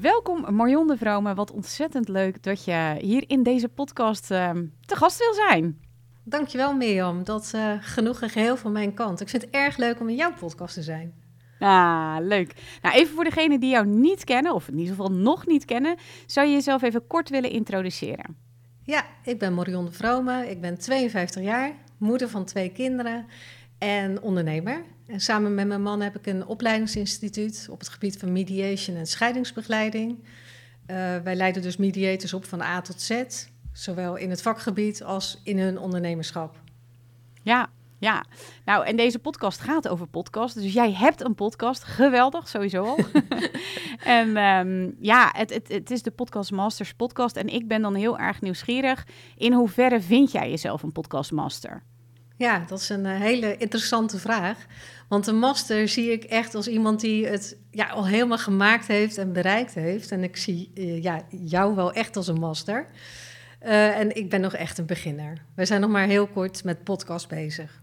Welkom Marion de Vrome. Wat ontzettend leuk dat je hier in deze podcast uh, te gast wil zijn. Dankjewel Mirjam. Dat uh, genoeg een geheel van mijn kant. Ik vind het erg leuk om in jouw podcast te zijn. Ah, leuk. Nou, even voor degenen die jou niet kennen, of in ieder geval nog niet kennen, zou je jezelf even kort willen introduceren? Ja, ik ben Marion de Vrome. Ik ben 52 jaar, moeder van twee kinderen en ondernemer. En samen met mijn man heb ik een opleidingsinstituut op het gebied van mediation en scheidingsbegeleiding. Uh, wij leiden dus mediators op van A tot Z, zowel in het vakgebied als in hun ondernemerschap. Ja, ja, nou en deze podcast gaat over podcast. Dus jij hebt een podcast. Geweldig, sowieso al. en um, ja, het, het, het is de Podcast Masters podcast. En ik ben dan heel erg nieuwsgierig. In hoeverre vind jij jezelf een podcastmaster? Ja, dat is een uh, hele interessante vraag. Want een master zie ik echt als iemand die het ja, al helemaal gemaakt heeft en bereikt heeft. En ik zie uh, ja, jou wel echt als een master. Uh, en ik ben nog echt een beginner. We zijn nog maar heel kort met podcast bezig.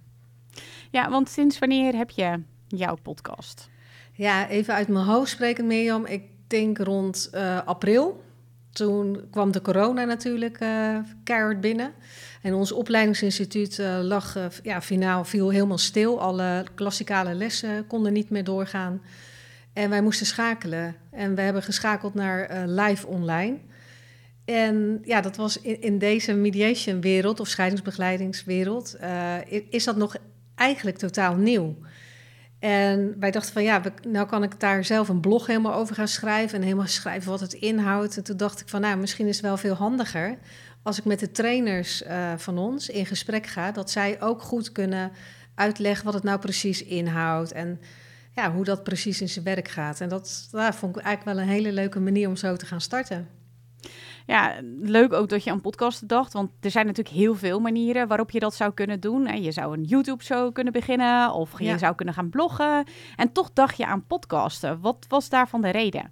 Ja, want sinds wanneer heb je jouw podcast? Ja, even uit mijn hoofd spreken, Mirjam. Ik denk rond uh, april. Toen kwam de corona natuurlijk uh, keihard binnen. En ons opleidingsinstituut uh, lag, ja, finaal viel helemaal stil. Alle klassikale lessen konden niet meer doorgaan. En wij moesten schakelen. En we hebben geschakeld naar live online. En ja, dat was in, in deze mediation-wereld of scheidingsbegeleidingswereld, is dat nog eigenlijk totaal nieuw. En wij dachten van ja, nou kan ik daar zelf een blog helemaal over gaan schrijven en helemaal schrijven wat het inhoudt. En toen dacht ik van nou, misschien is het wel veel handiger als ik met de trainers uh, van ons in gesprek ga, dat zij ook goed kunnen uitleggen wat het nou precies inhoudt en ja, hoe dat precies in zijn werk gaat. En dat, dat vond ik eigenlijk wel een hele leuke manier om zo te gaan starten. Ja, leuk ook dat je aan podcasten dacht. Want er zijn natuurlijk heel veel manieren waarop je dat zou kunnen doen. Je zou een YouTube-show kunnen beginnen of je zou kunnen gaan bloggen. En toch dacht je aan podcasten. Wat was daarvan de reden?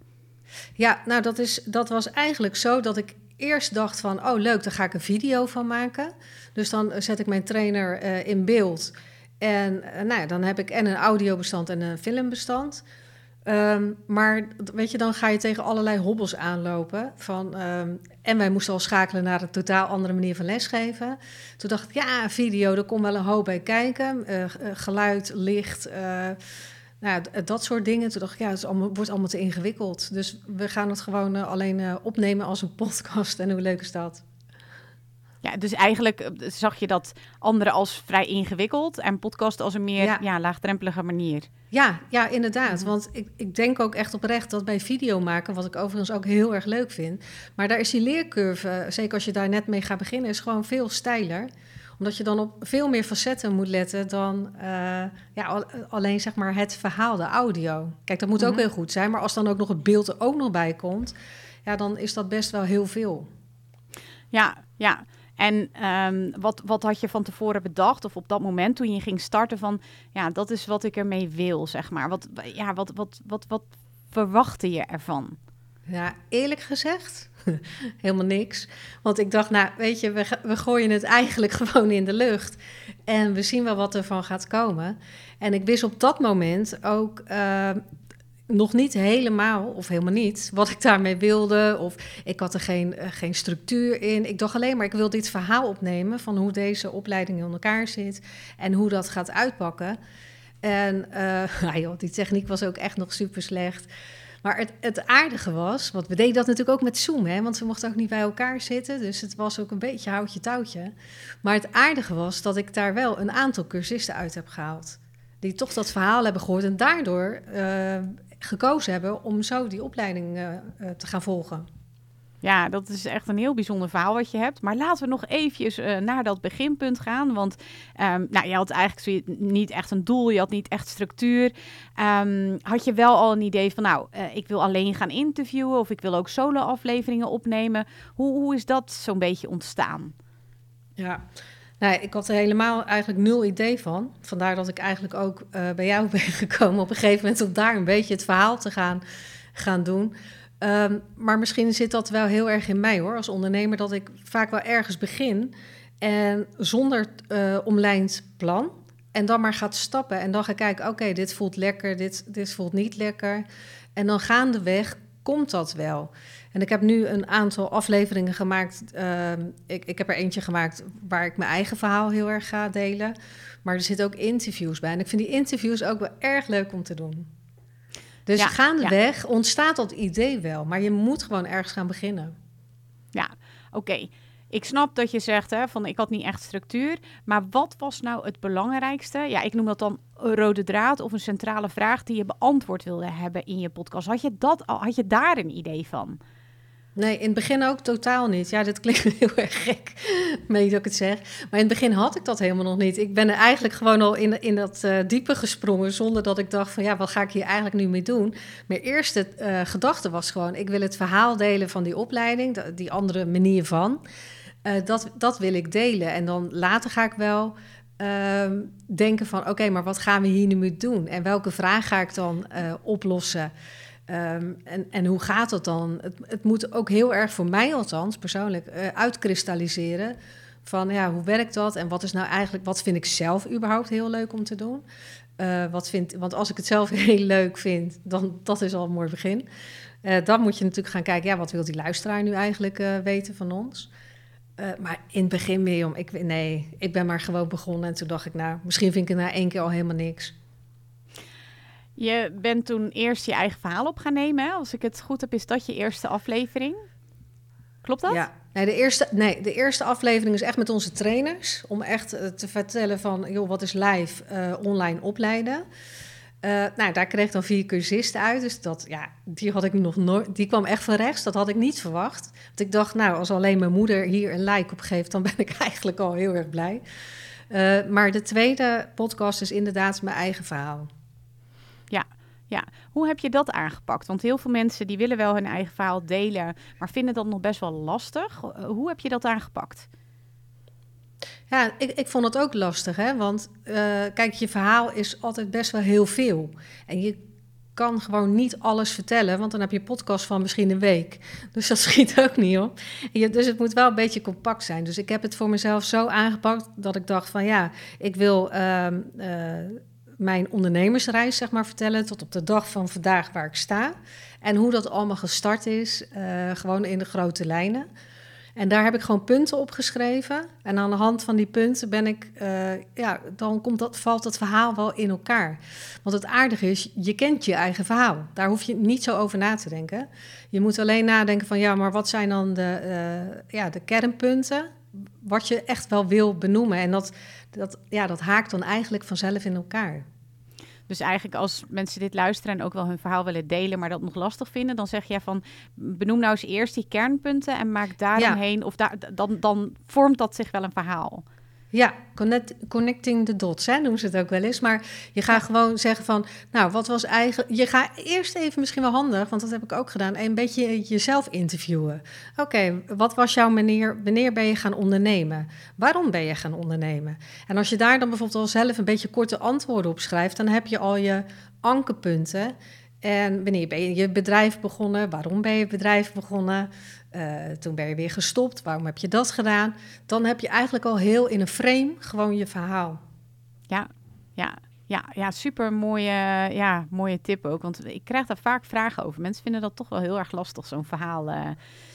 Ja, nou dat, is, dat was eigenlijk zo dat ik eerst dacht van... oh leuk, daar ga ik een video van maken. Dus dan zet ik mijn trainer uh, in beeld... En uh, nou ja, dan heb ik en een audiobestand en een filmbestand. Um, maar weet je, dan ga je tegen allerlei hobbels aanlopen. Van, um, en wij moesten al schakelen naar een totaal andere manier van lesgeven. Toen dacht ik, ja, video, daar komt wel een hoop bij kijken. Uh, geluid, licht, uh, nou, dat soort dingen. Toen dacht ik, ja, het wordt allemaal te ingewikkeld. Dus we gaan het gewoon alleen opnemen als een podcast. En hoe leuk is dat? Ja, dus eigenlijk zag je dat andere als vrij ingewikkeld en podcast als een meer ja. ja laagdrempelige manier. Ja, ja inderdaad. Want ik, ik denk ook echt oprecht dat bij video maken, wat ik overigens ook heel erg leuk vind, maar daar is die leercurve, zeker als je daar net mee gaat beginnen, is gewoon veel steiler omdat je dan op veel meer facetten moet letten dan uh, ja, alleen zeg maar het verhaal, de audio. Kijk, dat moet mm -hmm. ook heel goed zijn, maar als dan ook nog het beeld er ook nog bij komt, ja, dan is dat best wel heel veel. Ja, ja. En um, wat, wat had je van tevoren bedacht, of op dat moment toen je ging starten van, ja, dat is wat ik ermee wil, zeg maar. Wat, ja, wat, wat, wat, wat verwachtte je ervan? Ja, eerlijk gezegd, helemaal niks. Want ik dacht, nou, weet je, we, we gooien het eigenlijk gewoon in de lucht. En we zien wel wat er van gaat komen. En ik wist op dat moment ook uh, nog niet helemaal, of helemaal niet, wat ik daarmee wilde. Of ik had er geen, uh, geen structuur in. Ik dacht alleen maar, ik wil dit verhaal opnemen van hoe deze opleiding in elkaar zit en hoe dat gaat uitpakken. En nou joh, die techniek was ook echt nog super slecht. Maar het, het, aardige was, want we deden dat natuurlijk ook met Zoom, hè, want we mochten ook niet bij elkaar zitten. Dus het was ook een beetje houtje touwtje. Maar het aardige was dat ik daar wel een aantal cursisten uit heb gehaald. Die toch dat verhaal hebben gehoord en daardoor uh, gekozen hebben om zo die opleiding uh, uh, te gaan volgen. Ja, dat is echt een heel bijzonder verhaal wat je hebt. Maar laten we nog eventjes uh, naar dat beginpunt gaan. Want um, nou, je had eigenlijk niet echt een doel, je had niet echt structuur. Um, had je wel al een idee van, nou, uh, ik wil alleen gaan interviewen of ik wil ook solo-afleveringen opnemen. Hoe, hoe is dat zo'n beetje ontstaan? Ja, nou, ik had er helemaal eigenlijk nul idee van. Vandaar dat ik eigenlijk ook uh, bij jou ben gekomen op een gegeven moment om daar een beetje het verhaal te gaan, gaan doen. Um, maar misschien zit dat wel heel erg in mij hoor, als ondernemer, dat ik vaak wel ergens begin en zonder uh, omlijnd plan. En dan maar gaat stappen en dan ga kijken, oké, dit voelt lekker, dit, dit voelt niet lekker. En dan gaandeweg komt dat wel. En ik heb nu een aantal afleveringen gemaakt. Uh, ik, ik heb er eentje gemaakt waar ik mijn eigen verhaal heel erg ga delen. Maar er zitten ook interviews bij. En ik vind die interviews ook wel erg leuk om te doen. Dus ja, gaandeweg ja. ontstaat dat idee wel, maar je moet gewoon ergens gaan beginnen. Ja, oké. Ik snap dat je zegt hè, van ik had niet echt structuur, maar wat was nou het belangrijkste? Ja, ik noem dat dan een rode draad of een centrale vraag die je beantwoord wilde hebben in je podcast. Had je dat al? Had je daar een idee van? Nee, in het begin ook totaal niet. Ja, dit klinkt heel erg gek, meen dat ik het zeg. Maar in het begin had ik dat helemaal nog niet. Ik ben er eigenlijk gewoon al in, in dat uh, diepe gesprongen... zonder dat ik dacht van, ja, wat ga ik hier eigenlijk nu mee doen? Mijn eerste uh, gedachte was gewoon... ik wil het verhaal delen van die opleiding, die andere manier van. Uh, dat, dat wil ik delen. En dan later ga ik wel ehm, denken van... oké, maar wat gaan we hier nu mee doen? En welke vraag ga ik dan oplossen... Um, en, en hoe gaat dat dan? Het, het, moet ook heel erg voor mij althans, persoonlijk, uh, uitkristalliseren. Van ja, hoe werkt dat? En wat is nou eigenlijk, wat vind ik zelf überhaupt heel leuk om te doen? Wat vind, want als ik het zelf heel leuk vind, dan dat is al een mooi begin. Dan moet je natuurlijk gaan kijken, ja, wat wil die luisteraar nu eigenlijk weten van ons? Maar in het begin, Mirjam, ik, nee, ik ben maar gewoon begonnen. En toen dacht ik, nou, misschien vind ik het na één keer al helemaal niks. Je bent toen eerst je eigen verhaal op gaan nemen. Hè? Als ik het goed heb, is dat je eerste aflevering. Klopt dat? Ja. Nee de, eerste, nee, de eerste aflevering is echt met onze trainers. Om echt uh, te vertellen van, joh, wat is live uh, online opleiden. Uh, nou, daar kreeg ik dan vier cursisten uit. Dus dat, ja, die had ik nog nooit. Die kwam echt van rechts. Dat had ik niet verwacht. Want ik dacht, nou, als alleen mijn moeder hier een like op geeft, dan ben ik eigenlijk al heel erg blij. maar de tweede podcast is inderdaad mijn eigen verhaal. Ja, ja. Hoe heb je dat aangepakt? Want heel veel mensen die willen wel hun eigen verhaal delen, maar vinden dat nog best wel lastig. Eh, hoe heb je dat aangepakt? Ja, ik, ik vond het ook lastig, hè? want uh, kijk, je verhaal is altijd best wel heel veel. En je kan gewoon niet alles vertellen, want dan heb je een podcast van misschien een week. Dus dat schiet ook niet op. Je, dus het moet wel een beetje compact zijn. Dus ik heb het voor mezelf zo aangepakt dat ik dacht van ja, ik wil uh, uh, mijn ondernemersreis zeg maar, vertellen tot op de dag van vandaag waar ik sta. En hoe dat allemaal gestart is, uh, gewoon in de grote lijnen. En daar heb ik gewoon punten op geschreven. En aan de hand van die punten ben ik, uh, ja, dan komt dat, valt het verhaal wel in elkaar. Want het aardige is, je kent je eigen verhaal. Daar hoef je niet zo over na te denken. Je moet alleen nadenken van, ja, maar wat zijn dan de, uh, ja, de kernpunten? Wat je echt wel wil benoemen. En dat, dat, ja, dat haakt dan eigenlijk vanzelf in elkaar. Dus eigenlijk als mensen dit luisteren en ook wel hun verhaal willen delen, maar dat nog lastig vinden, dan zeg jij van benoem nou eens eerst die kernpunten en maak daaromheen, ja. of daar, dan, dan vormt dat zich wel een verhaal. Ja, connect, connecting the dots, hè, noemen ze het ook wel eens. Maar je gaat gewoon zeggen van, nou, wat was eigenlijk... Je gaat eerst even misschien wel handig, want dat heb ik ook gedaan... een beetje jezelf interviewen. Oké, okay, wat was jouw manier... Wanneer ben je gaan ondernemen? Waarom ben je gaan ondernemen? En als je daar dan bijvoorbeeld al zelf een beetje korte antwoorden op schrijft... dan heb je al je ankerpunten... En wanneer ben je je bedrijf begonnen? Waarom ben je bedrijf begonnen? Uh, toen ben je weer gestopt. Waarom heb je dat gedaan? Dan heb je eigenlijk al heel in een frame gewoon je verhaal. Ja, ja, ja, ja super mooie, ja, mooie tip ook. Want ik krijg daar vaak vragen over. Mensen vinden dat toch wel heel erg lastig, zo'n verhaal uh,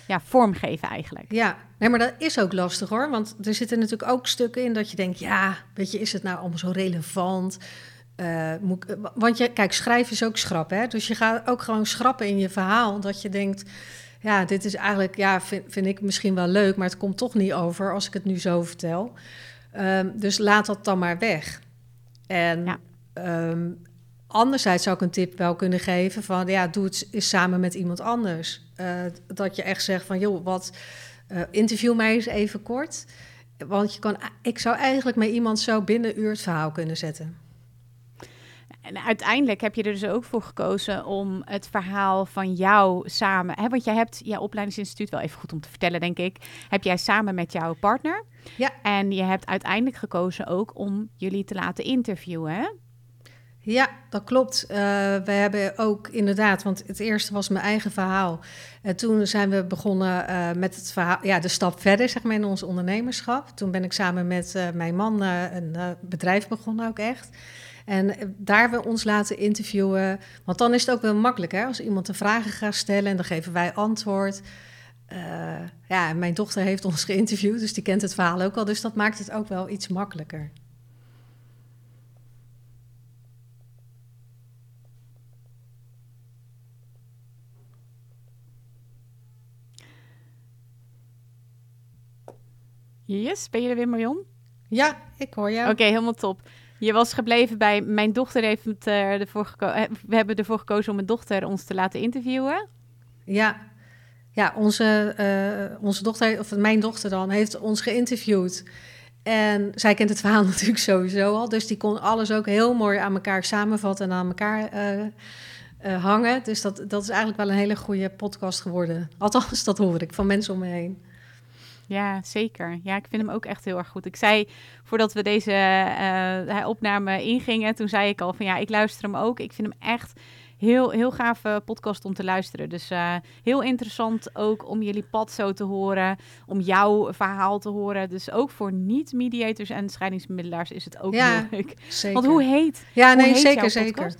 ja, vormgeven eigenlijk. Ja, nee, maar dat is ook lastig hoor. Want er zitten natuurlijk ook stukken in dat je denkt... ja, weet je, is het nou allemaal zo relevant? Uh, moet, want je, kijk, schrijven is ook schrappen. Hè? Dus je gaat ook gewoon schrappen in je verhaal. Dat je denkt, ja, dit is eigenlijk, ja, vind, vind ik misschien wel leuk, maar het komt toch niet over als ik het nu zo vertel. Um, dus laat dat dan maar weg. En ja. um, anderzijds zou ik een tip wel kunnen geven van ja, doe het eens samen met iemand anders. Uh, dat je echt zegt van joh, wat uh, interview mij eens even kort. Want je kan, ik zou eigenlijk met iemand zo binnen een uur het verhaal kunnen zetten. En uiteindelijk heb je er dus ook voor gekozen om het verhaal van jou samen. Hè, want jij hebt jouw opleidingsinstituut, wel even goed om te vertellen, denk ik. Heb jij samen met jouw partner. Ja. En je hebt uiteindelijk gekozen ook om jullie te laten interviewen. Hè? Ja, dat klopt. Uh, we hebben ook inderdaad, want het eerste was mijn eigen verhaal. En toen zijn we begonnen uh, met het verhaal, ja, de stap verder, zeg maar, in ons ondernemerschap. Toen ben ik samen met uh, mijn man een bedrijf begonnen ook echt. En daar hebben we ons laten interviewen. Want dan is het ook wel makkelijk, hè? Als iemand een vragen gaat stellen en dan geven wij antwoord. ja, mijn dochter heeft ons geïnterviewd, dus die kent het verhaal ook al. Dus dat maakt het ook wel iets makkelijker. Yes, ben je er weer, Marion? Ja, ik hoor jou. Oké, helemaal top. Je was gebleven bij mijn dochter heeft uh, ervoor gekozen. Eh, we hebben ervoor gekozen om mijn dochter ons te laten interviewen. Ja, ja onze, uh, onze dochter, of mijn dochter dan, heeft ons geïnterviewd. En zij kent het verhaal natuurlijk sowieso al. Dus die kon alles ook heel mooi aan elkaar samenvatten en aan elkaar hangen. Dus dat, dat is eigenlijk wel een hele goede podcast geworden. Althans, dat hoor ik van mensen om me heen. Ja, zeker. Ja, ik vind hem ook echt heel erg goed. Ik zei voordat we deze uh, opname ingingen, toen zei ik al van ja, ik luister hem ook. Ik vind hem echt heel, heel gave podcast om te luisteren. Dus uh, heel interessant ook om jullie pad zo te horen, om jouw verhaal te horen. Dus ook voor niet-mediators en scheidingsmiddelaars is het ook ja, heel leuk. Zeker. Want hoe heet Ja, nee, heet zeker, zeker.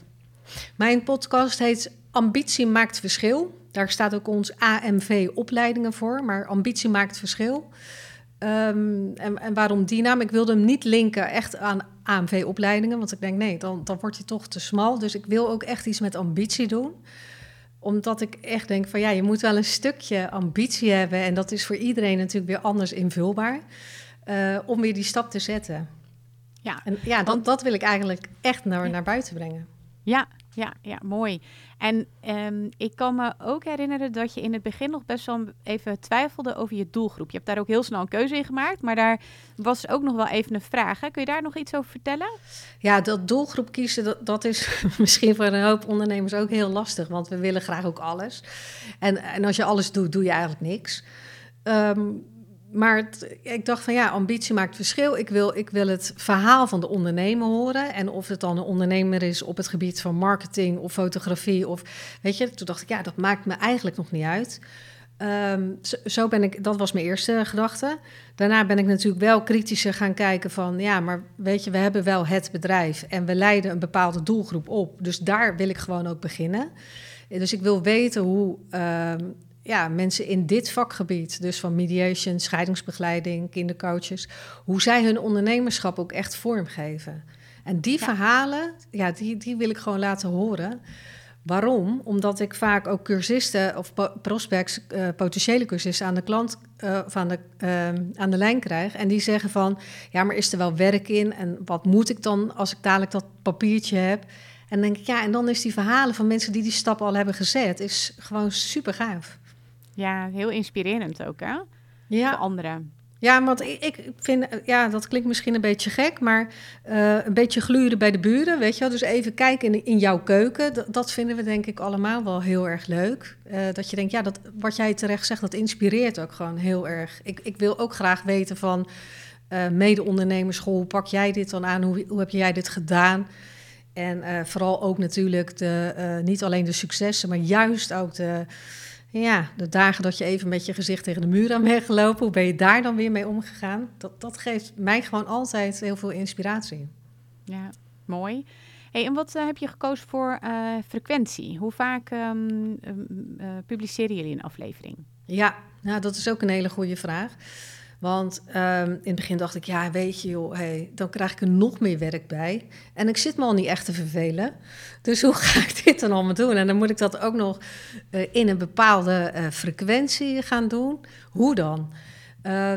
Mijn podcast heet Ambitie maakt verschil. Daar staat ook ons AMV-opleidingen voor, maar ambitie maakt verschil. Um, en, en, waarom die naam? Ik wilde hem niet linken echt aan AMV-opleidingen, want ik denk nee, dan, dan word je toch te smal. Dus ik wil ook echt iets met ambitie doen omdat ik echt denk van ja, je moet wel een stukje ambitie hebben. En dat is voor iedereen natuurlijk weer anders invulbaar. Uh, om weer die stap te zetten. Ja, en ja, dat, dat wil ik eigenlijk echt naar, naar buiten brengen. Ja, ja, ja, mooi. En um, ik kan me ook herinneren dat je in het begin nog best wel even twijfelde over je doelgroep. Je hebt daar ook heel snel een keuze in gemaakt, maar daar was ook nog wel even een vraag. Hè? Kun je daar nog iets over vertellen? Ja, dat doelgroep kiezen, dat, dat is misschien voor een hoop ondernemers ook heel lastig, want we willen graag ook alles. En, en als je alles doet, doe je eigenlijk niks. Um, maar ik dacht van ja, ambitie maakt verschil. Ik wil, ik wil het verhaal van de ondernemer horen. En of het dan een ondernemer is op het gebied van marketing of fotografie. Of weet je, toen dacht ik, ja, dat maakt me eigenlijk nog niet uit. Um, zo, ben ik, dat was mijn eerste gedachte. Daarna ben ik natuurlijk wel kritischer gaan kijken van, ja, maar weet je, we hebben wel het bedrijf en we leiden een bepaalde doelgroep op. Dus daar wil ik gewoon ook beginnen. Dus ik wil weten hoe um, ja, mensen in dit vakgebied, dus van mediation, scheidingsbegeleiding, kindercoaches, hoe zij hun ondernemerschap ook echt vormgeven. En die verhalen, ja, die, die wil ik gewoon laten horen. Waarom? Omdat ik vaak ook cursisten of prospects, uh, potentiële cursisten aan de klant uh, of aan de, uh, aan de lijn krijg. En die zeggen van, ja, maar is er wel werk in? En wat moet ik dan als ik dadelijk dat papiertje heb? En dan denk ik, ja, en dan is die verhalen van mensen die die stap al hebben gezet, is gewoon super gaaf. Ja, heel inspirerend ook, hè? Ja. Voor anderen. Ja, want ik, vind, ja, dat klinkt misschien een beetje gek, maar uh, een beetje gluren bij de buren, weet je wel. Dus even kijken in, in jouw keuken, dat, dat, vinden we denk ik allemaal wel heel erg leuk. Uh, dat je denkt, ja, dat, wat jij terecht zegt, dat inspireert ook gewoon heel erg. Ik, ik wil ook graag weten van uh, mede-ondernemerschool, hoe pak jij dit dan aan? Hoe, hoe heb jij dit gedaan? En vooral ook natuurlijk de, niet alleen de successen, maar juist ook de ja, de dagen dat je even met je gezicht tegen de muur aan bent gelopen, hoe ben je daar dan weer mee omgegaan? Dat, dat geeft mij gewoon altijd heel veel inspiratie. Ja, mooi. Hey, en wat uh, heb je gekozen voor uh, frequentie? Hoe vaak um, uh, publiceren jullie een aflevering? Ja, nou, dat is ook een hele goede vraag. Want um, in het begin dacht ik, ja, weet je, joh, hey, dan krijg ik er nog meer werk bij. En ik zit me al niet echt te vervelen. Dus hoe ga ik dit dan allemaal doen? En dan moet ik dat ook nog uh, in een bepaalde uh, frequentie gaan doen. Hoe dan? Uh,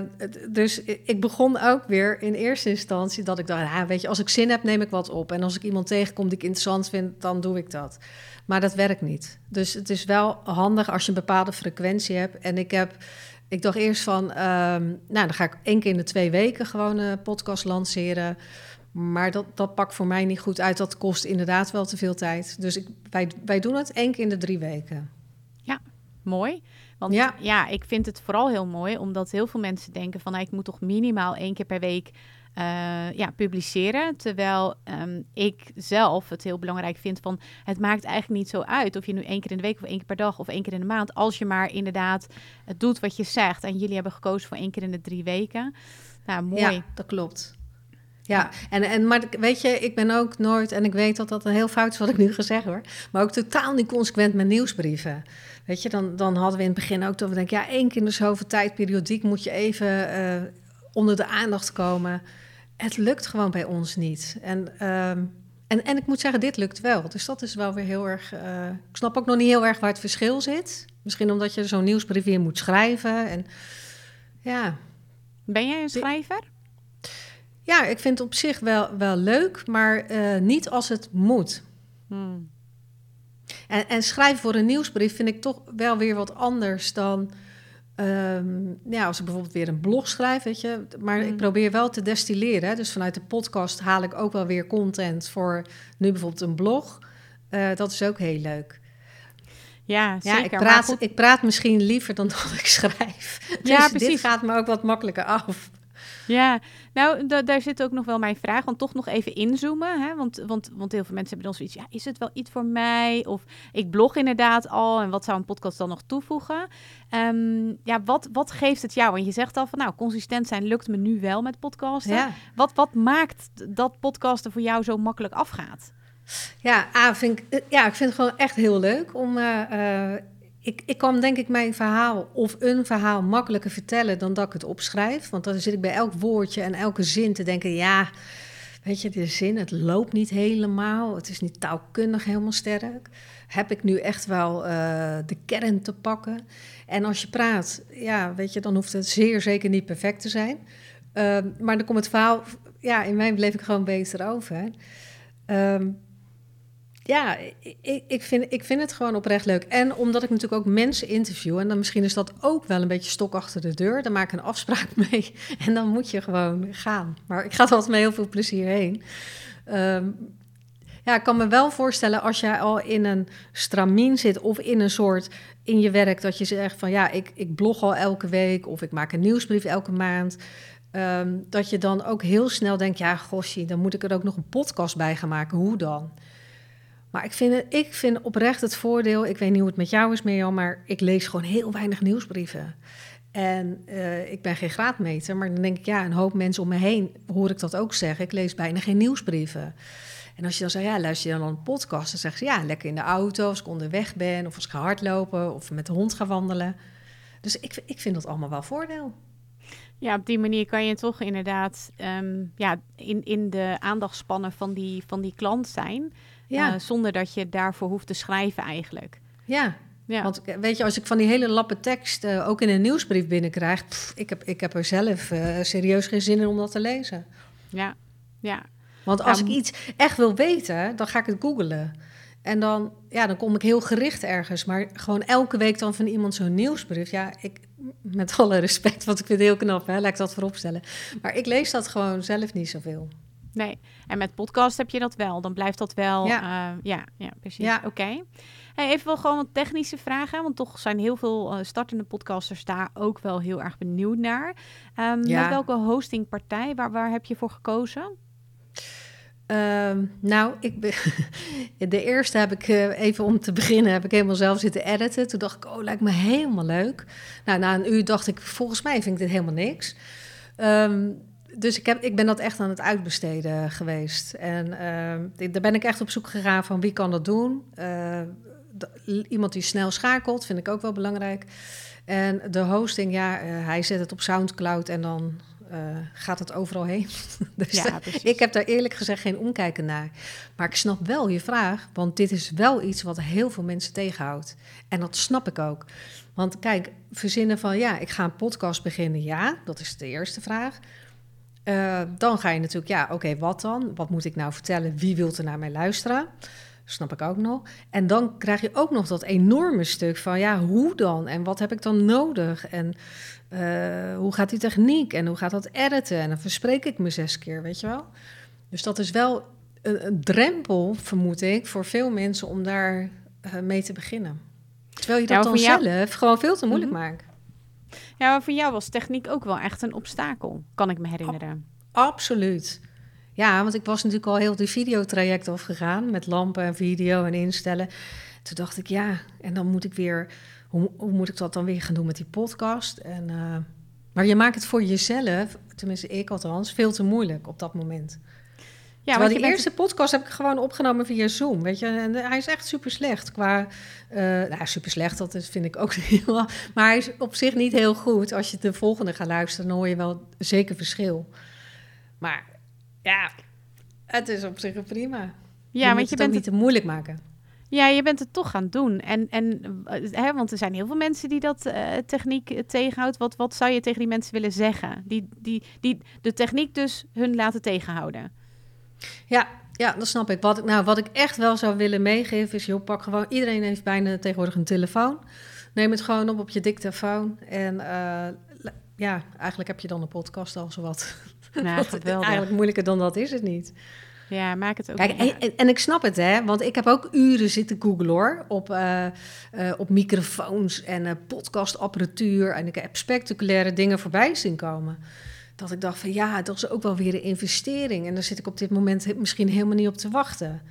dus ik begon ook weer in eerste instantie dat ik dacht, ja, weet je, als ik zin heb, neem ik wat op. En als ik iemand tegenkom die ik interessant vind, dan doe ik dat. Maar dat werkt niet. Dus het is wel handig als je een bepaalde frequentie hebt. En ik heb, ik dacht eerst van, um, nou, dan ga ik één keer in de twee weken gewoon een podcast lanceren. Maar dat, dat pakt voor mij niet goed uit. Dat kost inderdaad wel te veel tijd. Dus ik, wij, wij doen het één keer in de drie weken. Ja, mooi. Want ja. ja, ik vind het vooral heel mooi, omdat heel veel mensen denken van nou, ik moet toch minimaal één keer per week uh, ja, publiceren. Terwijl um, ik zelf het heel belangrijk vind van het maakt eigenlijk niet zo uit of je nu één keer in de week of één keer per dag of één keer in de maand, als je maar inderdaad het doet wat je zegt. En jullie hebben gekozen voor één keer in de drie weken. Nou, mooi. Dat klopt. Ja, en, en, maar weet je, ik ben ook nooit, en ik weet dat dat een heel fout is wat ik nu gezegd hoor, maar ook totaal niet consequent met nieuwsbrieven. Weet je, dan, dan hadden we in het begin ook dat we denken, ja, één keer in de zoveel tijd periodiek moet je even uh, onder de aandacht komen. Het lukt gewoon bij ons niet. En, ehm, en, en ik moet zeggen, dit lukt wel. Dus dat is wel weer heel erg. Uh, ik snap ook nog niet heel erg waar het verschil zit. Misschien omdat je zo'n nieuwsbrief weer moet schrijven. En ja. Ben jij een schrijver? Ja, ik vind het op zich wel, wel leuk, maar uh, niet als het moet. Hmm. En, en schrijven voor een nieuwsbrief vind ik toch wel weer wat anders dan. Um, ja, als ik bijvoorbeeld weer een blog schrijf, weet je. Maar ik hmm. probeer wel te destilleren. Hè? Dus vanuit de podcast haal ik ook wel weer content voor nu bijvoorbeeld een blog. Uh, dat is ook heel leuk. Ja, zeker. Ja, ik, praat, ik praat misschien liever dan dat ik schrijf. Dus ja, precies. dit gaat me ook wat makkelijker af. Ja, nou, daar zit ook nog wel mijn vraag. Want toch nog even inzoomen. Hè? Want, want, want heel veel mensen hebben dan zoiets. Ja, is het wel iets voor mij? Of ik blog inderdaad al. En wat zou een podcast dan nog toevoegen? Um, ja, wat, wat geeft het jou? Want je zegt al van nou, consistent zijn lukt me nu wel met podcasten. Ja. Wat, wat maakt dat podcasten voor jou zo makkelijk afgaat? Ja, ah, vind ik, eh, ja, ik vind het gewoon echt heel leuk om uh, ik, ik kan denk ik mijn verhaal of een verhaal makkelijker vertellen dan dat ik het opschrijf. Want dan zit ik bij elk woordje en elke zin te denken, ja, weet je, de zin, het loopt niet helemaal. Het is niet taalkundig helemaal sterk. Heb ik nu echt wel uh, de kern te pakken? En als je praat, ja, weet je, dan hoeft het zeer zeker niet perfect te zijn. Uh, maar dan komt het verhaal, ja, in mijn beleving gewoon beter over. Uh, ja, ik, ik, vind, ik vind het gewoon oprecht leuk. En omdat ik natuurlijk ook mensen interview, en dan misschien is dat ook wel een beetje stok achter de deur. Dan maak ik een afspraak mee en dan moet je gewoon gaan. Maar ik ga er altijd met heel veel plezier heen. Um, ja, ik kan me wel voorstellen als jij al in een stramien zit of in een soort in je werk dat je zegt van ja, ik, ik blog al elke week of ik maak een nieuwsbrief elke maand. Um, dat je dan ook heel snel denkt, ja, gosje, dan moet ik er ook nog een podcast bij gaan maken. Hoe dan? Maar ik vind, ik vind oprecht het voordeel, ik weet niet hoe het met jou is, Mirjam, maar ik lees gewoon heel weinig nieuwsbrieven. En uh, ik ben geen graadmeter, maar dan denk ik, ja, een hoop mensen om me heen hoor ik dat ook zeggen. Ik lees bijna geen nieuwsbrieven. En als je dan zegt, ja, luister je dan een podcast, dan zeg je, ja, lekker in de auto, als ik onderweg ben, of als ik ga hardlopen, of met de hond ga wandelen. Dus ik, ik vind dat allemaal wel voordeel. Ja, op die manier kan je toch inderdaad um, ja, in, in de aandachtspannen van die, van die klant zijn. Ja. Uh, zonder dat je daarvoor hoeft te schrijven eigenlijk. Ja, ja. Want eh, weet je, als ik van die hele lappe tekst uh, ook in een nieuwsbrief binnenkrijg... Pff, ik, heb, ik heb er zelf uh, serieus geen zin in om dat te lezen. Ja, ja. Want als ik iets echt wil weten, dan ga ik het googlen. En dan, ja, dan kom ik heel gericht ergens. Maar gewoon elke week dan van iemand zo'n nieuwsbrief. Ja, ik, met alle respect, want ik vind het heel knap, hè, laat ik dat vooropstellen. Maar ik lees dat gewoon zelf niet zoveel. Nee, en met podcast heb je dat wel. Dan blijft dat wel. Ja, uh, ja, ja, precies. Ja. Oké. Hey, even wel gewoon wat technische vragen, want toch zijn heel veel uh, startende podcasters daar ook wel heel erg benieuwd naar. Um, ja. Met welke hostingpartij, waar, waar heb je voor gekozen? Um, nou, ik ben, de eerste heb ik uh, even om te beginnen, heb ik helemaal zelf zitten editen. Toen dacht ik, oh, lijkt me helemaal leuk. Nou, na een uur dacht ik, volgens mij vind ik dit helemaal niks. Um, dus ik, heb, ik ben dat echt aan het uitbesteden geweest. En uh, daar ben ik echt op zoek gegaan van wie kan dat doen. Uh, iemand die snel schakelt, vind ik ook wel belangrijk. En de hosting, ja, uh, hij zet het op Soundcloud en dan uh, gaat het overal heen. dus ja, ik heb daar eerlijk gezegd geen omkijken naar. Maar ik snap wel je vraag, want dit is wel iets wat heel veel mensen tegenhoudt. En dat snap ik ook. Want kijk, verzinnen van ja, ik ga een podcast beginnen, ja, dat is de eerste vraag. Uh, dan ga je natuurlijk, ja, oké, wat dan? Wat moet ik nou vertellen? Wie wilt er naar mij luisteren? Snap ik ook nog. En dan krijg je ook nog dat enorme stuk van, ja, hoe dan? En wat heb ik dan nodig? En uh, hoe gaat die techniek? En hoe gaat dat editen? En dan verspreek ik me zes keer, weet je wel? Dus dat is wel een, een drempel, vermoed ik, voor veel mensen om daar uh, mee te beginnen. Terwijl je dat dan zelf gewoon veel te moeilijk mhm. maakt. Ja, maar voor jou was techniek ook wel echt een obstakel, kan ik me herinneren. absoluut. Ja, want ik was natuurlijk al heel die videotraject afgegaan met lampen en video en instellen. Toen dacht ik, ja, en dan moet ik weer, hoe, moet ik dat dan weer gaan doen met die podcast? En, uh, maar je maakt het voor jezelf, tenminste ik althans, veel te moeilijk op dat moment. Ja, want die eerste podcast heb ik gewoon opgenomen via Zoom, weet je. En hij is echt super slecht qua... Uh, nou, super slecht, dat is, vind ik ook niet Maar hij is op zich niet heel goed. Als je de volgende gaat luisteren, dan hoor je wel zeker verschil. Maar ja, het is op zich prima. Ja, je want je bent het niet te moeilijk maken. Ja, je bent het toch gaan doen. En, en hè, want er zijn heel veel mensen die dat uh, techniek tegenhoudt. Wat, wat zou je tegen die mensen willen zeggen? Die, die, die de techniek dus hun laten tegenhouden. Ja, ja, dat snap ik. Wat, ik, nou, wat ik echt wel zou willen meegeven is, joh, pak gewoon... Iedereen heeft bijna tegenwoordig een telefoon. Neem het gewoon op op je dictafoon. En uh, ja, eigenlijk heb je dan een podcast al zowat. Nou, eigenlijk moeilijker dan dat is het niet. Ja, maak het ook. Kijk, en, en, ik snap het, hè, want ik heb ook uren zitten googlen hoor, op, uh, uh, op microfoons en podcastapparatuur. En ik heb spectaculaire dingen voorbij zien komen dat ik dacht van ja, dat is ook wel weer een investering. En daar zit ik op dit moment misschien helemaal niet op te wachten.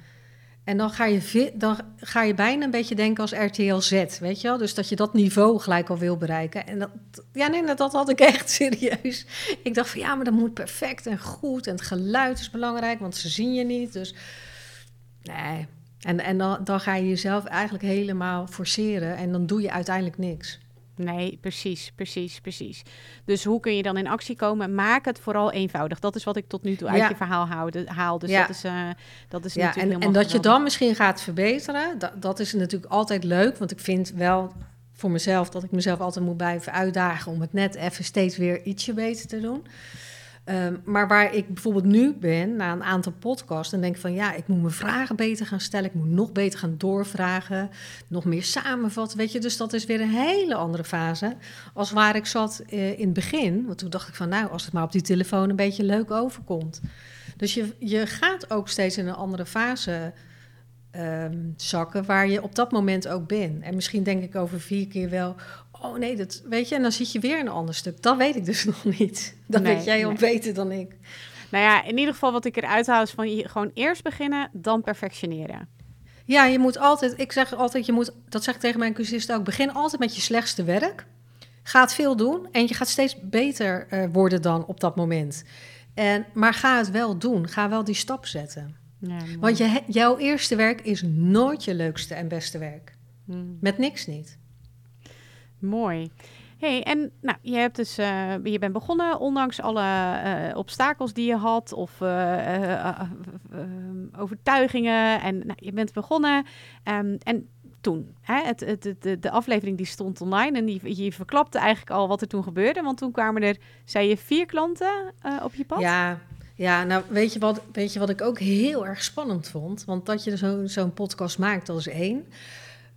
En dan ga je, dan ga je bijna een beetje denken als RTL Z, weet je wel? Dus dat je dat niveau gelijk al wil bereiken. En dat, ja, nee, dat, dat had ik echt serieus. Ik dacht van ja, maar dat moet perfect en goed. En het geluid is belangrijk, want ze zien je niet. Dus nee. En, en dan, dan ga je jezelf eigenlijk helemaal forceren en dan doe je uiteindelijk niks. Nee, precies, precies, precies. Dus hoe kun je dan in actie komen? Maak het vooral eenvoudig. Dat is wat ik tot nu toe uit je verhaal haal. Dus ja. dat is, uh, dat is ja, natuurlijk en, en dat je dan misschien gaat verbeteren, dat, dat is natuurlijk altijd leuk. Want ik vind wel voor mezelf dat ik mezelf altijd moet blijven uitdagen om het net even steeds weer ietsje beter te doen. Ehm, maar waar ik bijvoorbeeld nu ben, na een aantal podcasts, dan denk van ja, ik moet mijn vragen beter gaan stellen. Ik moet nog beter gaan doorvragen, nog meer samenvatten. Weet je, dus dat is weer een hele andere fase als waar ik zat uh, in het begin. Want toen dacht ik van nou, als het maar op die telefoon een beetje leuk overkomt. Dus je, je gaat ook steeds in een andere fase um, zakken waar je op dat moment ook bent. En misschien denk ik over vier keer wel, oh nee, dat weet je, en dan zit je weer een ander stuk. Dat weet ik dus nog niet. Dat weet jij al beter dan ik. Nou ja, in ieder geval wat ik eruit haal is van je gewoon eerst beginnen, dan perfectioneren. Ja, je moet altijd, ik zeg altijd, je moet, dat zeg ik tegen mijn cursisten ook, begin altijd met je slechtste werk. Ga het veel doen en je gaat steeds beter uh, worden dan op dat moment. En, maar ga het wel doen, ga wel die stap zetten. Ja, Want je, jouw eerste werk is nooit je leukste en beste werk. Hmm. Met niks niet. Mooi. Hey, en nou, je, hebt dus, uh, je bent begonnen ondanks alle uh, obstakels die je had of uh, overtuigingen. En nou, je bent begonnen. Um, en toen, hè, het, het, de, aflevering die stond online en die, je verklapte eigenlijk al wat er toen gebeurde. Want toen kwamen er, zei je, vier klanten op je pad? Ja, ja, nou weet je, wat, weet je wat ik ook heel erg spannend vond? Want dat je zo'n zo'n podcast maakt, is één.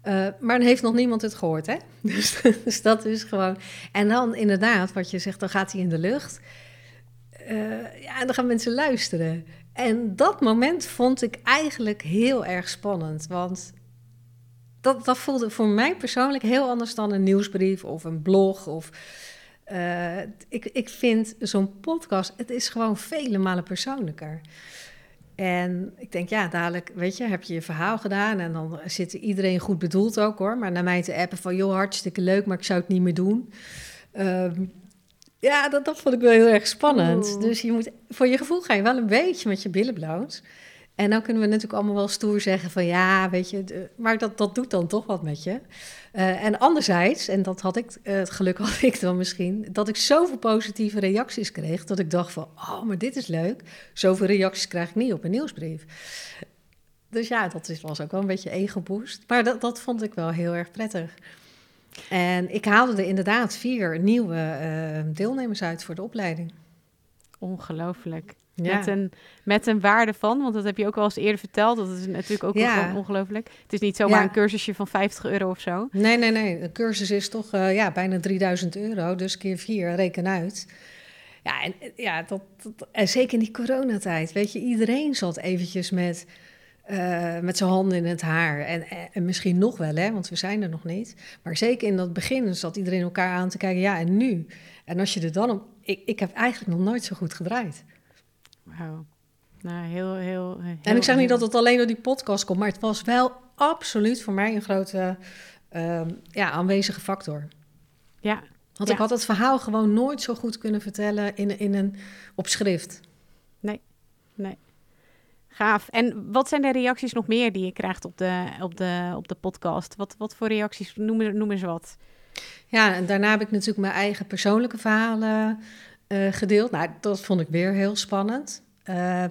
Uh, maar dan heeft nog niemand het gehoord, hè? Dus, dus, dat is gewoon... En dan inderdaad, wat je zegt, dan gaat hij in de lucht. Uh, ja, en dan gaan mensen luisteren. En dat moment vond ik eigenlijk heel erg spannend. Want dat, dat voelde voor mij persoonlijk heel anders dan een nieuwsbrief of een blog. Of, uh, ik, ik vind zo'n podcast, het is gewoon vele malen persoonlijker. En ik denk, ja, dadelijk, weet je, heb je je verhaal gedaan en dan zit iedereen goed bedoeld ook hoor. Maar naar mij te appen van, joh, hartstikke leuk, maar ik zou het niet meer doen. Um, ja, dat, dat vond ik wel heel erg spannend. Dus je moet, voor je gevoel ga je wel een beetje met je billen bloot. En dan kunnen we natuurlijk allemaal wel stoer zeggen van ja, weet je, maar dat, dat doet dan toch wat met je. Uh, en anderzijds, en dat had ik, uh, het geluk had ik dan misschien, dat ik zoveel positieve reacties kreeg, dat ik dacht van, oh, maar dit is leuk. Zoveel reacties krijg ik niet op een nieuwsbrief. Dus ja, dat was ook wel een beetje ego-boost. Maar dat, dat vond ik wel heel erg prettig. En ik haalde er inderdaad vier nieuwe uh, deelnemers uit voor de opleiding. Ongelooflijk. Met, een, met een waarde van, want dat heb je ook al eens eerder verteld. Dat is natuurlijk ook ja. ongelooflijk. Het is niet zomaar een cursusje van 50 euro of zo. Nee, nee, nee. Een cursus is toch uh, ja, bijna 3000 euro. Dus keer vier, reken uit. Ja, en, ja dat, dat, en zeker in die coronatijd. Weet je, iedereen zat eventjes met, uh, met zijn handen in het haar. En, en misschien nog wel, hè, want we zijn er nog niet. Maar zeker in dat begin zat iedereen elkaar aan te kijken. Ja, en nu? En als je er dan op... Ik, ik heb eigenlijk nog nooit zo goed gedraaid. Wauw. Nou, heel, heel, heel, En ik zeg niet dat het alleen door die podcast komt, maar het was wel absoluut voor mij een grote uh, ja, aanwezige factor. Ja. Want ik had het verhaal gewoon nooit zo goed kunnen vertellen in, in een, op schrift. Nee, nee. Gaaf. En wat zijn de reacties nog meer die je krijgt op de, op de, op de podcast? Wat, wat voor reacties? Noem, noem eens wat. Ja, en daarna heb ik natuurlijk mijn eigen persoonlijke verhalen uh, gedeeld. Nou, dat vond ik weer heel spannend. Uh,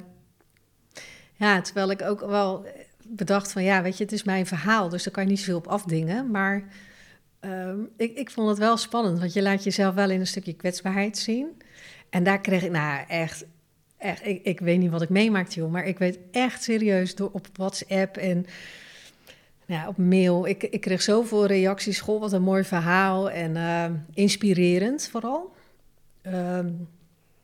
ja, terwijl ik ook wel bedacht van ja, weet je, het is mijn verhaal, dus daar kan je niet zoveel op afdingen. Maar uh, ik, ik vond het wel spannend, want je laat jezelf wel in een stukje kwetsbaarheid zien. En daar kreeg ik, nou echt, echt ik, ik weet niet wat ik meemaakte, joh, maar ik weet echt serieus door op WhatsApp en ja, op mail. Ik, ik kreeg zoveel reacties. Goh, wat een mooi verhaal en uh, inspirerend vooral. Ehm,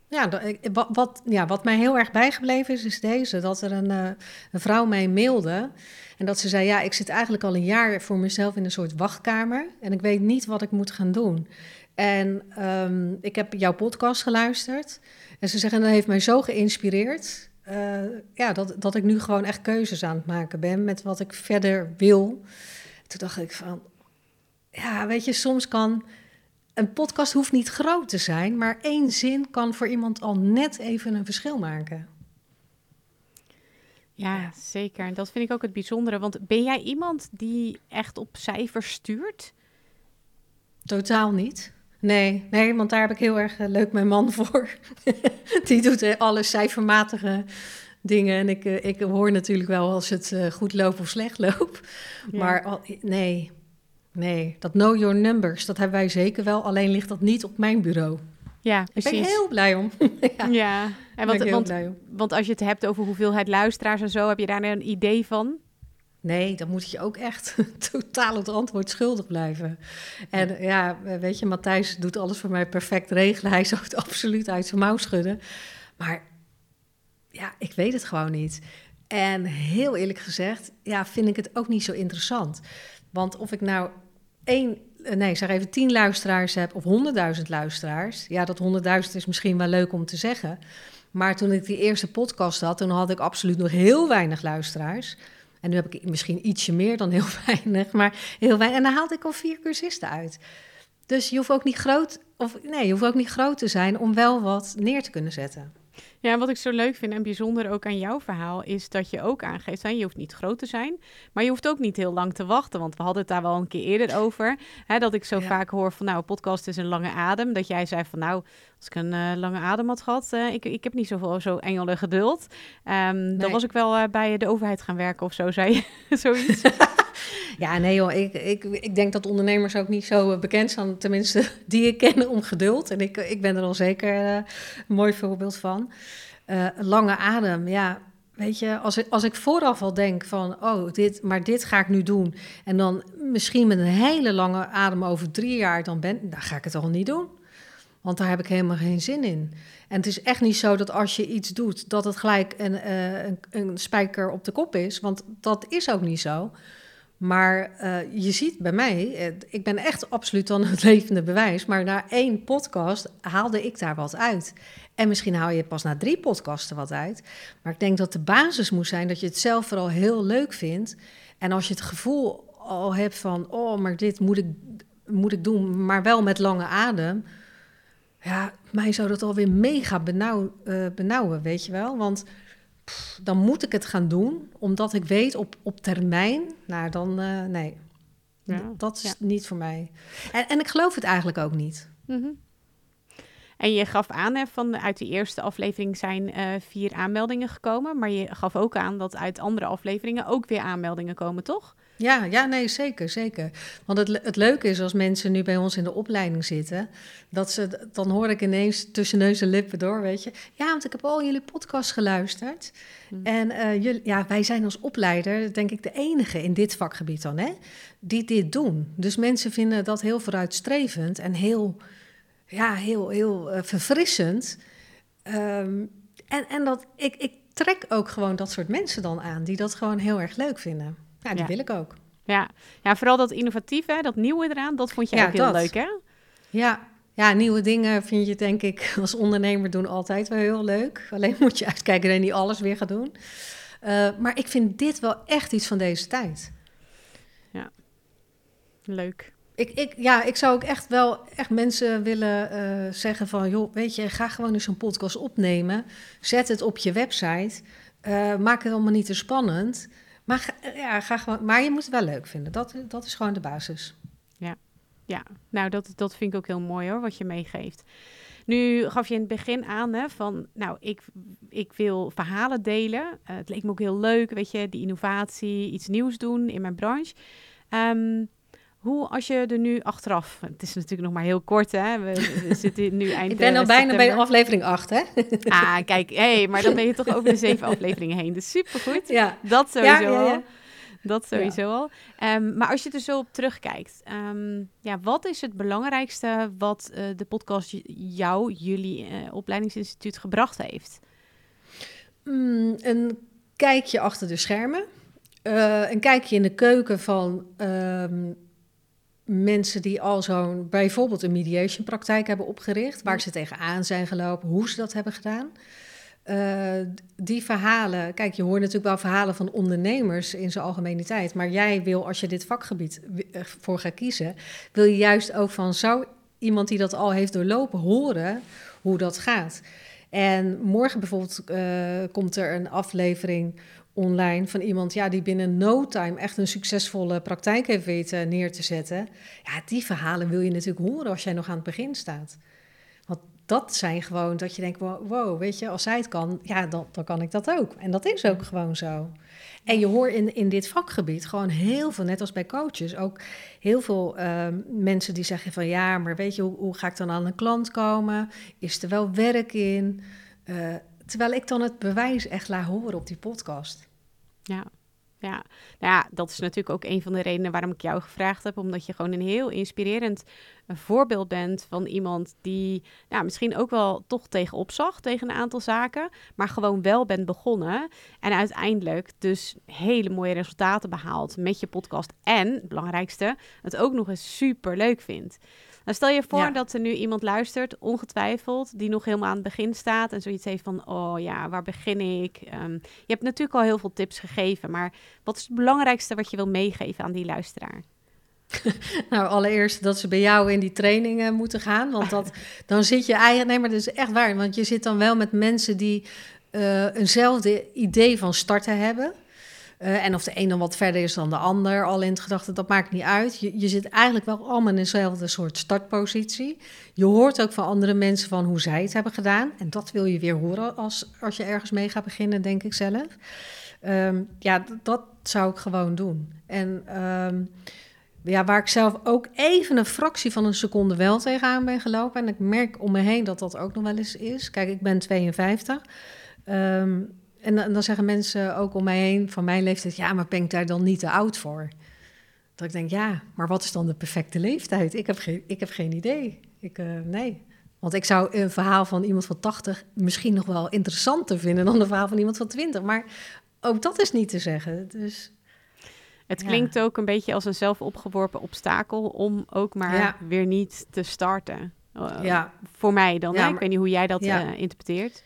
ja, wat, wat, ja, wat mij heel erg bijgebleven is, is deze. Dat er een, uh, een vrouw mij mailde. En dat ze zei, ja, ik zit eigenlijk al een jaar voor mezelf in een soort wachtkamer. En ik weet niet wat ik moet gaan doen. En um, ik heb jouw podcast geluisterd. En ze zeggen, dat heeft mij zo geïnspireerd. Uh, ja, dat, dat ik nu gewoon echt keuzes aan het maken ben met wat ik verder wil. Toen dacht ik van, ja, weet je, soms kan een podcast hoeft niet groot te zijn, maar één zin kan voor iemand al net even een verschil maken. Ja, zeker. Dat vind ik ook het bijzondere. Want ben jij iemand die echt op cijfers stuurt? Totaal niet. Nee, nee, want daar heb ik heel erg eh, leuk mijn man voor. die doet uh, alle cijfermatige dingen. En ik, uh, ik hoor natuurlijk wel als het goed loopt of slecht loopt. Maar nee, Nee, dat know your numbers, dat hebben wij zeker wel. Alleen ligt dat niet op mijn bureau. Ja, precies. Ik ben heel blij om. ja, ja. En want, want, want als je het hebt over hoeveelheid luisteraars en zo, heb je daar een idee van? Nee, dan moet je ook echt totaal het antwoord schuldig blijven. En ja, weet je, Matthijs doet alles voor mij perfect regelen. Hij zou het absoluut uit zijn mouw schudden. Maar ja, ik weet het gewoon niet. En heel eerlijk gezegd, ja, vind ik het ook niet zo interessant. Want of ik nou één, eh, nee, zeg even tien luisteraars heb of honderdduizend luisteraars. Ja, dat honderdduizend is misschien wel leuk om te zeggen. Maar toen ik die eerste podcast had, toen had ik absoluut nog heel weinig luisteraars. En nu heb ik misschien ietsje meer dan heel weinig, maar heel weinig. En dan haalde ik al vier cursisten uit. Dus je hoeft ook niet groot, of nee, je hoeft ook niet groot te zijn om wel wat neer te kunnen zetten. Ja, wat ik zo leuk vind en bijzonder ook aan jouw verhaal is dat je ook aangeeft, hè, je hoeft niet groot te zijn, maar je hoeft ook niet heel lang te wachten. Want we hadden het daar wel een keer eerder over, hè, dat ik zo vaak hoor van nou, een podcast is een lange adem. Dat jij zei van nou, als ik een uh, lange adem had gehad, uh, ik, ik heb niet zoveel zo engelen geduld. Um, Dan was ik wel uh, bij de overheid gaan werken of zo, zei je zoiets. Ja, nee joh, ik, ik, ik denk dat ondernemers ook niet zo bekend zijn, tenminste die ik ken, om geduld. En ik, ik ben er al zeker uh, een mooi voorbeeld van. Uh, lange adem, ja, weet je, als ik, als ik vooraf al denk van, oh, dit, maar dit ga ik nu doen. En dan misschien met een hele lange adem over drie jaar dan ben, dan ga ik het al niet doen. Want daar heb ik helemaal geen zin in. En het is echt niet zo dat als je iets doet, dat het gelijk een, uh, een, een spijker op de kop is. Want dat is ook niet zo. Maar uh, je ziet bij mij, eh, ik ben echt absoluut dan het levende bewijs. Maar na één podcast haalde ik daar wat uit. En misschien haal je pas na drie podcasten wat uit. Maar ik denk dat de basis moet zijn dat je het zelf vooral heel leuk vindt. En als je het gevoel al hebt van, oh, maar dit moet ik, moet ik doen, maar wel met lange adem. Ja, mij zou dat alweer mega uh, benauwen, weet je wel. Want dan moet ik het gaan doen, omdat ik weet op, op termijn, nou dan uh, nee. Ja, dat is niet voor mij. En, en ik geloof het eigenlijk ook niet. Mm En je gaf aan, hè, van uit die eerste aflevering zijn uh, vier aanmeldingen gekomen. Maar je gaf ook aan dat uit andere afleveringen ook weer aanmeldingen komen, toch? Ja, ja, nee, zeker, zeker. Want het, het leuke is als mensen nu bij ons in de opleiding zitten, dat ze, dan hoor ik ineens tussen neus en lippen door, weet je. Ja, want ik heb al jullie podcast geluisterd. Hmm. En uh, jullie, ja, wij zijn als opleider, denk ik, de enige in dit vakgebied dan, hè, die dit doen. Dus mensen vinden dat heel vooruitstrevend en heel, ja, heel, heel uh, verfrissend. Um, en, en dat, ik, ik trek ook gewoon dat soort mensen dan aan, die dat gewoon heel erg leuk vinden. Ja, die wil ik ook. Ja. ja, vooral dat innovatieve, dat nieuwe eraan, dat vond je ook heel leuk, hè? Ja. ja, nieuwe dingen vind je denk ik als ondernemer doen altijd wel heel leuk. Alleen moet je uitkijken dat je niet alles weer gaat doen. Uh, maar ik vind dit wel echt iets van deze tijd. Ja, leuk. Ik, ik, ja, ik zou ook echt wel echt mensen willen uh, zeggen van... joh, weet je, ga gewoon eens een podcast opnemen. Zet het op je website. Uh, maak het allemaal niet te spannend. Maar, ja, ga gewoon, maar je moet het wel leuk vinden. Dat, dat is gewoon de basis. Ja, ja. nou dat, dat vind ik ook heel mooi hoor, wat je meegeeft. Nu gaf je in het begin aan hè, van, nou, ik, ik wil verhalen delen. Uh, het leek me ook heel leuk, weet je, die innovatie, iets nieuws doen in mijn branche. Um, hoe als je er nu achteraf, het is natuurlijk nog maar heel kort, hè? We, zitten nu eind. Ik ben al bijna bij aflevering 8, hè? ah, kijk, hé, hey, maar dan ben je toch over de zeven afleveringen heen. Dus supergoed. Ja. Dat sowieso ja, ja, al. Dat sowieso al. Um, maar als je er zo op terugkijkt, um, ja, wat is het belangrijkste wat uh, de podcast jou, jullie uh, opleidingsinstituut gebracht heeft? Mm, een kijkje achter de schermen. Uh, een kijkje in de keuken van um, mensen die al zo'n bijvoorbeeld een mediation praktijk hebben opgericht, waar ze tegenaan zijn gelopen, hoe ze dat hebben gedaan. Uh, die verhalen, kijk, je hoort natuurlijk wel verhalen van ondernemers in zijn algemeniteit, maar jij wil, als je dit vakgebied eh, voor gaat kiezen, wil je juist ook van zou iemand die dat al heeft doorlopen horen hoe dat gaat. En morgen bijvoorbeeld uh, komt er een aflevering online van iemand ja, die binnen no time echt een succesvolle praktijk heeft weten neer te zetten. Ja, die verhalen wil je natuurlijk horen als jij nog aan het begin staat. Want dat zijn gewoon dat je denkt, wow, weet je, als zij het kan, ja, dan, dan kan ik dat ook. En dat is ook gewoon zo. En je hoort in, in dit vakgebied gewoon heel veel, net als bij coaches, ook heel veel uh, mensen die zeggen van ja, maar weet je, hoe, hoe, ga ik dan aan een klant komen? Is er wel werk in? Uh, terwijl ik dan het bewijs echt laat horen op die podcast. Ja. Ja. Nou ja, dat is natuurlijk ook een van de redenen waarom ik jou gevraagd heb. Omdat je gewoon een heel inspirerend eh, voorbeeld bent van iemand die ja, misschien ook wel toch tegenop zag tegen een aantal zaken. Maar gewoon wel bent begonnen. En uiteindelijk dus hele mooie resultaten behaalt met je podcast. En, het belangrijkste, het ook nog eens super leuk vindt. Nou, stel je voor dat er nu iemand luistert, ongetwijfeld, die nog helemaal aan het begin staat en zoiets heeft van, oh ja, waar begin ik? Ehm, je hebt natuurlijk al heel veel tips gegeven, maar wat is het belangrijkste wat je wil meegeven aan die luisteraar? nou, allereerst dat ze bij jou in die trainingen moeten gaan, want dat, dan zit je eigenlijk, nee, maar dat is echt waar, want je zit dan wel met mensen die uh, eenzelfde idee van starten hebben. Uh, en of de een dan wat verder is dan de ander, al in het gedachte, dat maakt niet uit. Je, je zit eigenlijk wel allemaal in dezelfde soort startpositie. Je hoort ook van andere mensen van hoe zij het hebben gedaan. En dat wil je weer horen als, als je ergens mee gaat beginnen, denk ik zelf. Um, ja, dat zou ik gewoon doen. En um, ja, waar ik zelf ook even een fractie van een seconde wel tegenaan ben gelopen. En ik merk om me heen dat dat ook nog wel eens is. Kijk, ik ben 52. Um, en dan, dan, zeggen mensen ook om mij heen van mijn leeftijd, ja, maar ben ik daar dan niet te oud voor? Dat ik denk, ja, maar wat is dan de perfecte leeftijd? Ik heb geen, ik heb geen idee. Ik, uh, nee. Want ik zou een verhaal van iemand van 80 misschien nog wel interessanter vinden dan een verhaal van iemand van 20. Maar ook dat is niet te zeggen. Dus, het klinkt ook een beetje als een zelfopgeworpen obstakel om ook maar weer niet te starten. Uh, ja. Voor mij dan. Ja, Ik weet niet hoe jij dat uh, interpreteert.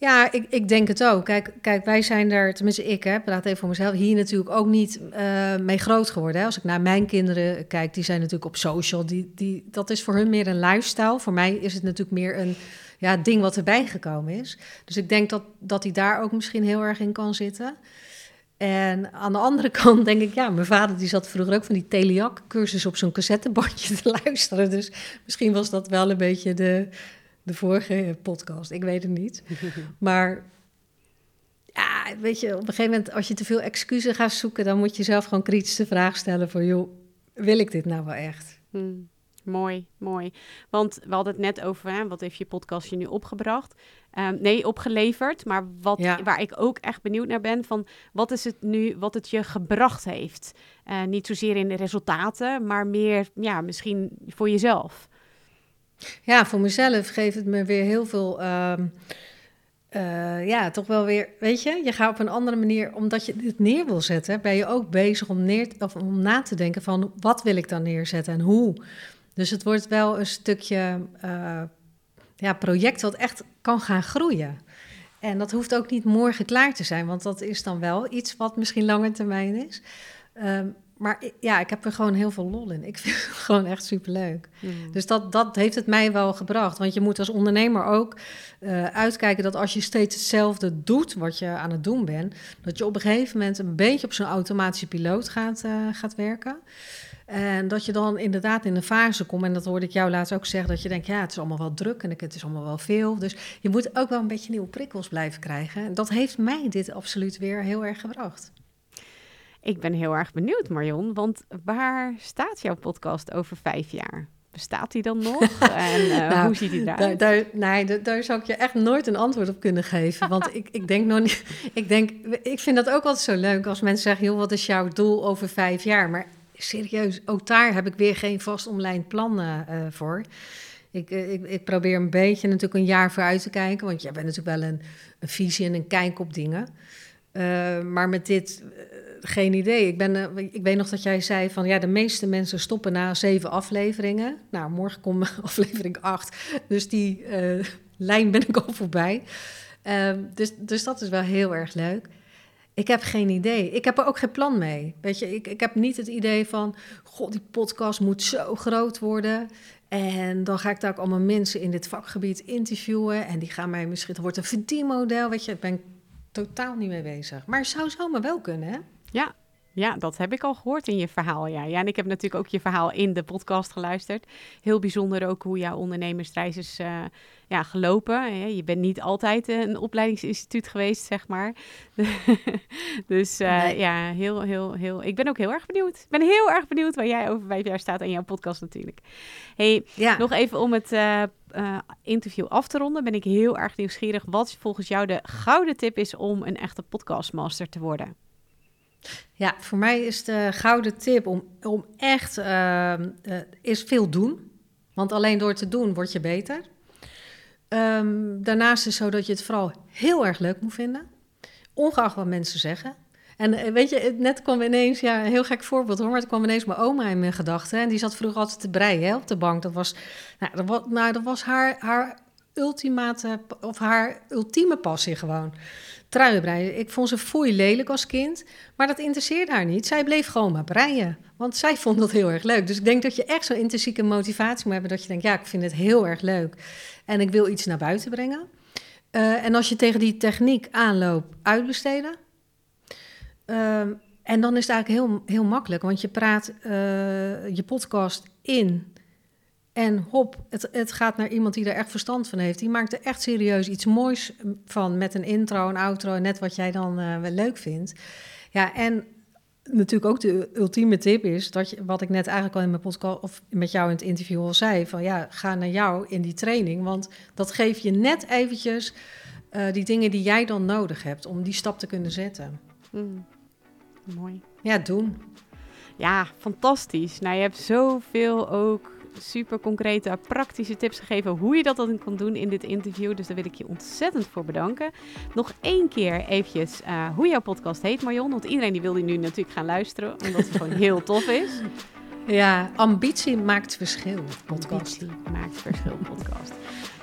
Ja, ik, ik denk het ook. Kijk, kijk, wij zijn er, tenminste ik, hè, praat even voor mezelf, hier natuurlijk ook niet uh, mee groot geworden. Hè. Als ik naar mijn kinderen kijk, die zijn natuurlijk op social. Die, die, dat is voor hun meer een lifestyle. Voor mij is het natuurlijk meer een, ja, ding wat erbij gekomen is. Dus ik denk dat, dat hij daar ook misschien heel erg in kan zitten. En aan de andere kant denk ik, ja, mijn vader die zat vroeger ook van die Teliac-cursus op zo'n cassettebandje te luisteren. Dus misschien was dat wel een beetje de, de vorige podcast. Ik weet het niet. Maar ja, weet je, op een gegeven moment, als je te veel excuses gaat zoeken, dan moet je zelf gewoon kritisch de vraag stellen voor, joh, wil ik dit nou wel echt? Hmm. Mooi, mooi. Want we hadden het net over, hè, wat heeft je podcast je nu opgebracht? Um, nee, opgeleverd. Maar wat, waar ik ook echt benieuwd naar ben, van wat is het nu wat het je gebracht heeft? Uh, niet zozeer in de resultaten, maar meer, ja, misschien voor jezelf. Ja, voor mezelf geeft het me weer heel veel... Um, uh, ja, toch wel weer, weet je, je gaat op een andere manier, omdat je dit neer wil zetten, ben je ook bezig om, neer, of om na te denken van wat wil ik dan neerzetten en hoe. Dus het wordt wel een stukje uh, ja, project wat echt kan gaan groeien. En dat hoeft ook niet morgen klaar te zijn, want dat is dan wel iets wat misschien langer termijn is. Um, maar ja, ik heb er gewoon heel veel lol in. Ik vind het gewoon echt superleuk. Mm. Dus dat, dat heeft het mij wel gebracht. Want je moet als ondernemer ook uh, uitkijken dat als je steeds hetzelfde doet wat je aan het doen bent, dat je op een gegeven moment een beetje op zo'n automatische piloot gaat, uh, gaat werken. En dat je dan inderdaad in een fase komt, en dat hoorde ik jou laatst ook zeggen, dat je denkt, ja, het is allemaal wel druk en het is allemaal wel veel. Dus je moet ook wel een beetje nieuwe prikkels blijven krijgen. En dat heeft mij dit absoluut weer heel erg gebracht. Ik ben heel erg benieuwd, Marion, want waar staat jouw podcast over vijf jaar? Bestaat die dan nog? en uh, nou, hoe ziet die eruit? Daar, nee, daar, zou ik je echt nooit een antwoord op kunnen geven. Want ik, ik denk nog niet. Ik, denk, ik vind dat ook altijd zo leuk als mensen zeggen: joh, wat is jouw doel over vijf jaar? Maar serieus, ook daar heb ik weer geen vast omlijnd plan uh, voor. Ik, ik, ik, probeer een beetje natuurlijk een jaar vooruit te kijken. Want jij bent natuurlijk wel een, een visie en een kijk op dingen. Uh, maar met dit geen idee. Ik, ben, uh, ik weet nog dat jij zei van ja, de meeste mensen stoppen na zeven afleveringen. Nou, morgen komt aflevering acht. Dus die uh, lijn ben ik al voorbij. Uh, dus, dus dat is wel heel erg leuk. Ik heb geen idee. Ik heb er ook geen plan mee. Weet je, ik, ik heb niet het idee van... God, die podcast moet zo groot worden. En dan ga ik daar ook allemaal mensen in dit vakgebied interviewen. En die gaan mij misschien... Het wordt een verdienmodel, weet je. Ik ben totaal niet mee bezig. Maar het zou zomaar wel kunnen, hè? Ja, ja, dat heb ik al gehoord in je verhaal. Ja. ja, en ik heb natuurlijk ook je verhaal in de podcast geluisterd. Heel bijzonder ook hoe jouw ondernemersreis is uh, ja, gelopen. Je bent niet altijd een opleidingsinstituut geweest, zeg maar. dus uh, ja, heel, heel, heel. Ik ben ook heel erg benieuwd. Ik ben heel erg benieuwd waar jij over vijf jaar staat in jouw podcast natuurlijk. Hey, ja. nog even om het uh, interview af te ronden. Ben ik heel erg nieuwsgierig wat volgens jou de gouden tip is om een echte podcastmaster te worden. Ja, voor mij is de gouden tip om, om echt uh, is veel doen. Want alleen door te doen word je beter. Um, daarnaast is het zo dat je het vooral heel erg leuk moet vinden. Ongeacht wat mensen zeggen. En eh, weet je, net kwam ineens, ja, een heel gek voorbeeld hoor, maar het kwam ineens mijn oma in mijn gedachten. En die zat vroeger altijd te breien op de bank. Dat was, nou, dat was, nou, dat was haar, haar ultimate, of haar ultieme passie gewoon truien breien. Ik vond ze foei lelijk als kind, maar dat interesseerde haar niet. Zij bleef gewoon maar breien, want zij vond dat heel erg leuk. Dus ik denk dat je echt zo'n intrinsieke motivatie moet hebben... dat je denkt, ja, ik vind het heel erg leuk en ik wil iets naar buiten brengen. Uh, en als je tegen die techniek aanloopt, uitbesteden... Uh, en dan is het eigenlijk heel, heel makkelijk, want je praat uh, je podcast in en hop, het, het gaat naar iemand die er echt verstand van heeft. Die maakt er echt serieus iets moois van met een intro, een outro, net wat jij dan uh, wel leuk vindt. Ja, en natuurlijk ook de ultieme tip is dat je, wat ik net eigenlijk al in mijn podcast of met jou in het interview al zei, van ja, ga naar jou in die training, want dat geeft je net eventjes uh, die dingen die jij dan nodig hebt om die stap te kunnen zetten. Mm. Mooi. Ja, doen. Ja, fantastisch. Nou, je hebt zoveel ook super concrete, praktische tips gegeven hoe je dat dan kan doen in dit interview. Dus daar wil ik je ontzettend voor bedanken. Nog één keer eventjes uh, hoe jouw podcast heet, Marion. Want iedereen die wil die nu natuurlijk gaan luisteren, omdat het gewoon heel tof is. Ja, ambitie maakt verschil, podcast. Ambitie maakt verschil, podcast.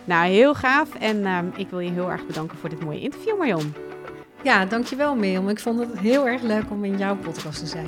Nou, heel gaaf. En uh, ik wil je heel erg bedanken voor dit mooie interview, Marion. Ja, dankjewel, Mirjam. Ik vond het heel erg leuk om in jouw podcast te zijn.